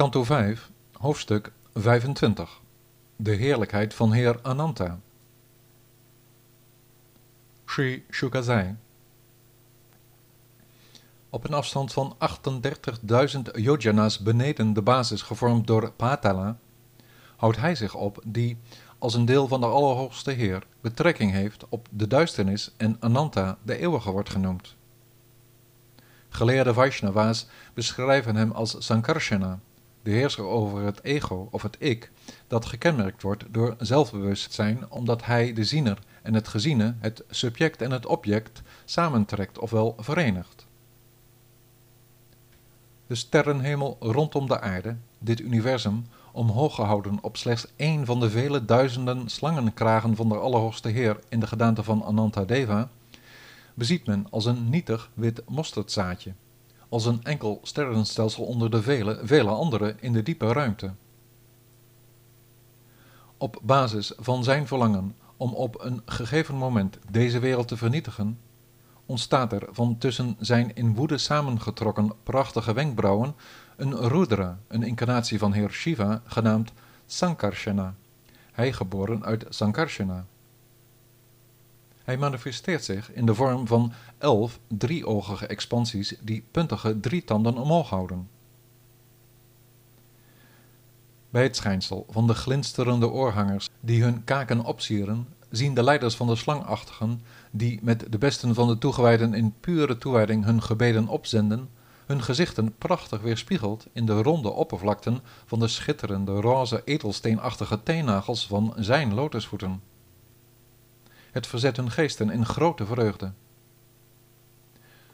Kanto 5, hoofdstuk 25. De heerlijkheid van Heer Ananta. Sri Shukazai. Op een afstand van 38.000 yojana's beneden de basis gevormd door Patala, houdt hij zich op die, als een deel van de Allerhoogste Heer, betrekking heeft op de duisternis en Ananta, de eeuwige, wordt genoemd. Geleerde Vaishnava's beschrijven hem als Sankarsana, de heerser over het ego of het ik, dat gekenmerkt wordt door zelfbewustzijn omdat hij de ziener en het geziene, het subject en het object samentrekt ofwel verenigt. De sterrenhemel rondom de aarde, dit universum, omhoog gehouden op slechts één van de vele duizenden slangenkragen van de Allerhoogste Heer in de gedaante van Anantadeva, beziet men als een nietig wit mosterdzaadje, als een enkel sterrenstelsel onder de vele, vele andere in de diepe ruimte. Op basis van zijn verlangen om op een gegeven moment deze wereld te vernietigen, ontstaat er van tussen zijn in woede samengetrokken prachtige wenkbrauwen een Rudra, een incarnatie van Heer Shiva, genaamd Sankarshana, hij geboren uit Sankarshana. Hij manifesteert zich in de vorm van elf drieogige expansies die puntige drietanden omhoog houden. Bij het schijnsel van de glinsterende oorhangers die hun kaken opsieren, zien de leiders van de slangachtigen, die met de besten van de toegewijden in pure toewijding hun gebeden opzenden, hun gezichten prachtig weerspiegeld in de ronde oppervlakten van de schitterende roze edelsteenachtige teennagels van zijn lotusvoeten. Het verzet hun geesten in grote vreugde.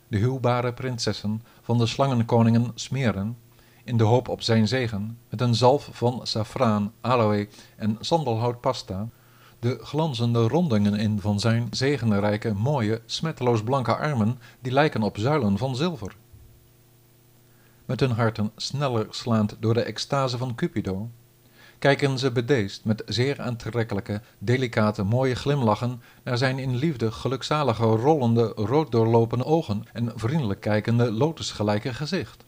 De huwbare prinsessen van de slangenkoningen smeren, in de hoop op zijn zegen, met een zalf van safraan, aloe en sandelhoutpasta, de glanzende rondingen in van zijn zegenrijke, mooie, smetteloos blanke armen, die lijken op zuilen van zilver. Met hun harten sneller slaand door de extase van Cupido, kijken ze bedeesd met zeer aantrekkelijke, delicate, mooie glimlachen naar zijn in liefde gelukzalige, rollende, rood doorlopende ogen en vriendelijk kijkende, lotusgelijke gezicht.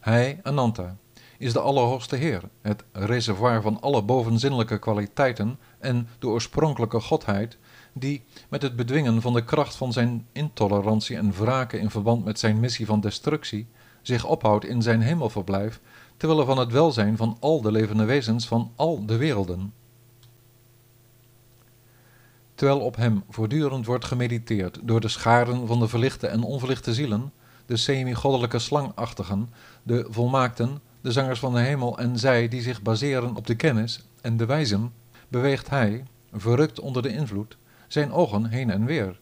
Hij, Ananta, is de Allerhoogste Heer, het reservoir van alle bovenzinnelijke kwaliteiten en de oorspronkelijke Godheid, die met het bedwingen van de kracht van zijn intolerantie en wraken in verband met zijn missie van destructie, zich ophoudt in zijn hemelverblijf, terwille van het welzijn van al de levende wezens van al de werelden. Terwijl op hem voortdurend wordt gemediteerd door de scharen van de verlichte en onverlichte zielen, de semi-goddelijke slangachtigen, de volmaakten, de zangers van de hemel en zij die zich baseren op de kennis en de wijzen, beweegt hij, verrukt onder de invloed, zijn ogen heen en weer.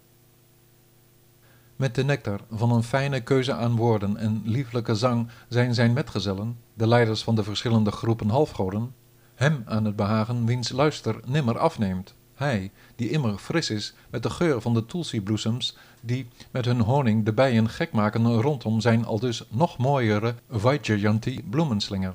Met de nectar van een fijne keuze aan woorden en lieflijke zang zijn zijn metgezellen, de leiders van de verschillende groepen halfgoden, hem aan het behagen wiens luister nimmer afneemt. Hij, die immer fris is met de geur van de tulsi-bloesems, die met hun honing de bijen gek maken rondom zijn aldus nog mooiere Vaijayanti bloemenslinger.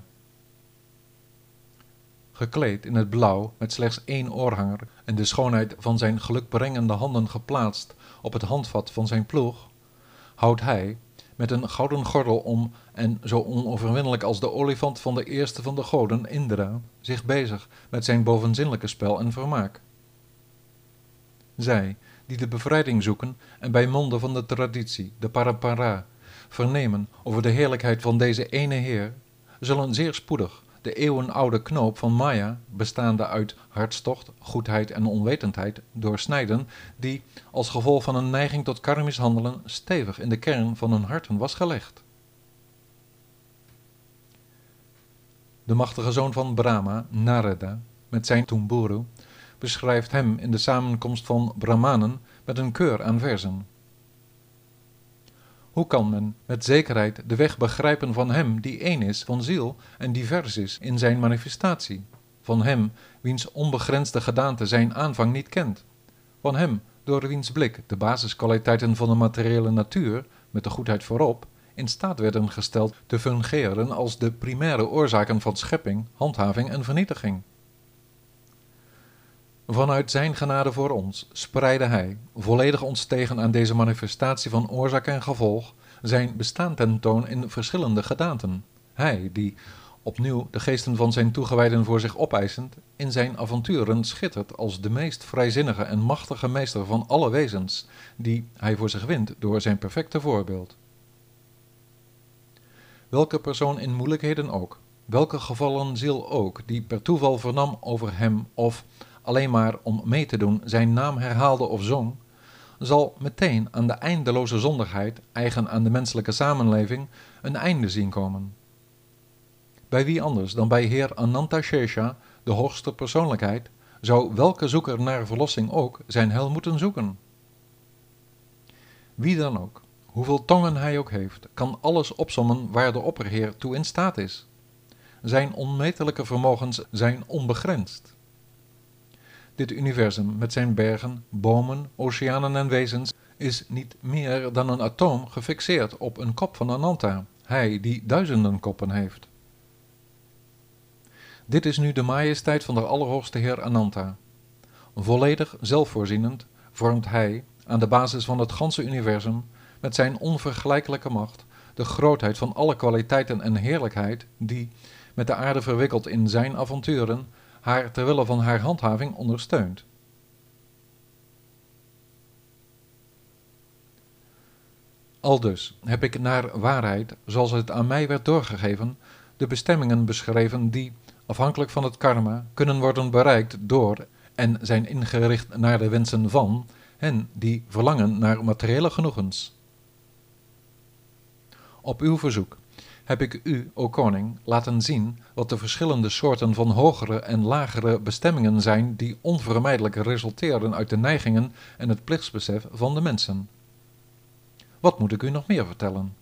Gekleed in het blauw met slechts één oorhanger en de schoonheid van zijn gelukbrengende handen geplaatst op het handvat van zijn ploeg, houdt hij, met een gouden gordel om en zo onoverwinnelijk als de olifant van de eerste van de goden, Indra, zich bezig met zijn bovenzinnelijke spel en vermaak. Zij, die de bevrijding zoeken en bij monden van de traditie, de parampara, vernemen over de heerlijkheid van deze ene Heer, zullen zeer spoedig de eeuwenoude knoop van Maya, bestaande uit hartstocht, goedheid en onwetendheid, doorsnijden, die, als gevolg van een neiging tot karmisch handelen, stevig in de kern van hun harten was gelegd. De machtige zoon van Brahma, Narada, met zijn Tumburu, beschrijft hem in de samenkomst van Brahmanen met een keur aan verzen. Hoe kan men met zekerheid de weg begrijpen van Hem die één is van ziel en divers is in zijn manifestatie? Van Hem wiens onbegrensde gedaante zijn aanvang niet kent? Van Hem door wiens blik de basiskwaliteiten van de materiële natuur, met de goedheid voorop, in staat werden gesteld te fungeren als de primaire oorzaken van schepping, handhaving en vernietiging? Vanuit zijn genade voor ons spreidde hij, volledig ontstegen aan deze manifestatie van oorzaak en gevolg, zijn bestaan tentoon in verschillende gedaanten. Hij die, opnieuw de geesten van zijn toegewijden voor zich opeisend, in zijn avonturen schittert als de meest vrijzinnige en machtige meester van alle wezens, die hij voor zich wint door zijn perfecte voorbeeld. Welke persoon in moeilijkheden ook, welke gevallen ziel ook, die per toeval vernam over hem of, alleen maar om mee te doen, zijn naam herhaalde of zong, zal meteen aan de eindeloze zondigheid, eigen aan de menselijke samenleving, een einde zien komen. Bij wie anders dan bij Heer Ananta Shesha, de hoogste persoonlijkheid, zou welke zoeker naar verlossing ook zijn hel moeten zoeken? Wie dan ook, hoeveel tongen hij ook heeft, kan alles opsommen waar de opperheer toe in staat is. Zijn onmetelijke vermogens zijn onbegrensd. Dit universum met zijn bergen, bomen, oceanen en wezens is niet meer dan een atoom gefixeerd op een kop van Ananta, hij die duizenden koppen heeft. Dit is nu de majesteit van de Allerhoogste Heer Ananta. Volledig zelfvoorzienend vormt hij, aan de basis van het ganse universum, met zijn onvergelijkelijke macht, de grootheid van alle kwaliteiten en heerlijkheid die, met de aarde verwikkeld in zijn avonturen, haar terwille van haar handhaving ondersteunt. Aldus heb ik naar waarheid, zoals het aan mij werd doorgegeven, de bestemmingen beschreven die, afhankelijk van het karma, kunnen worden bereikt door en zijn ingericht naar de wensen van hen die verlangen naar materiële genoegens. Op uw verzoek heb ik u, o koning, laten zien wat de verschillende soorten van hogere en lagere bestemmingen zijn die onvermijdelijk resulteren uit de neigingen en het plichtsbesef van de mensen. Wat moet ik u nog meer vertellen?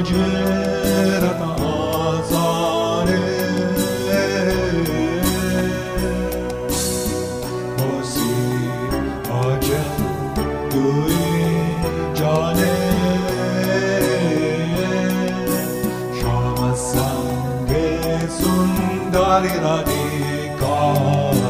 مهاجرت آزاره بازی آجم دوری جانه شام از سنگ سنداری رادیکار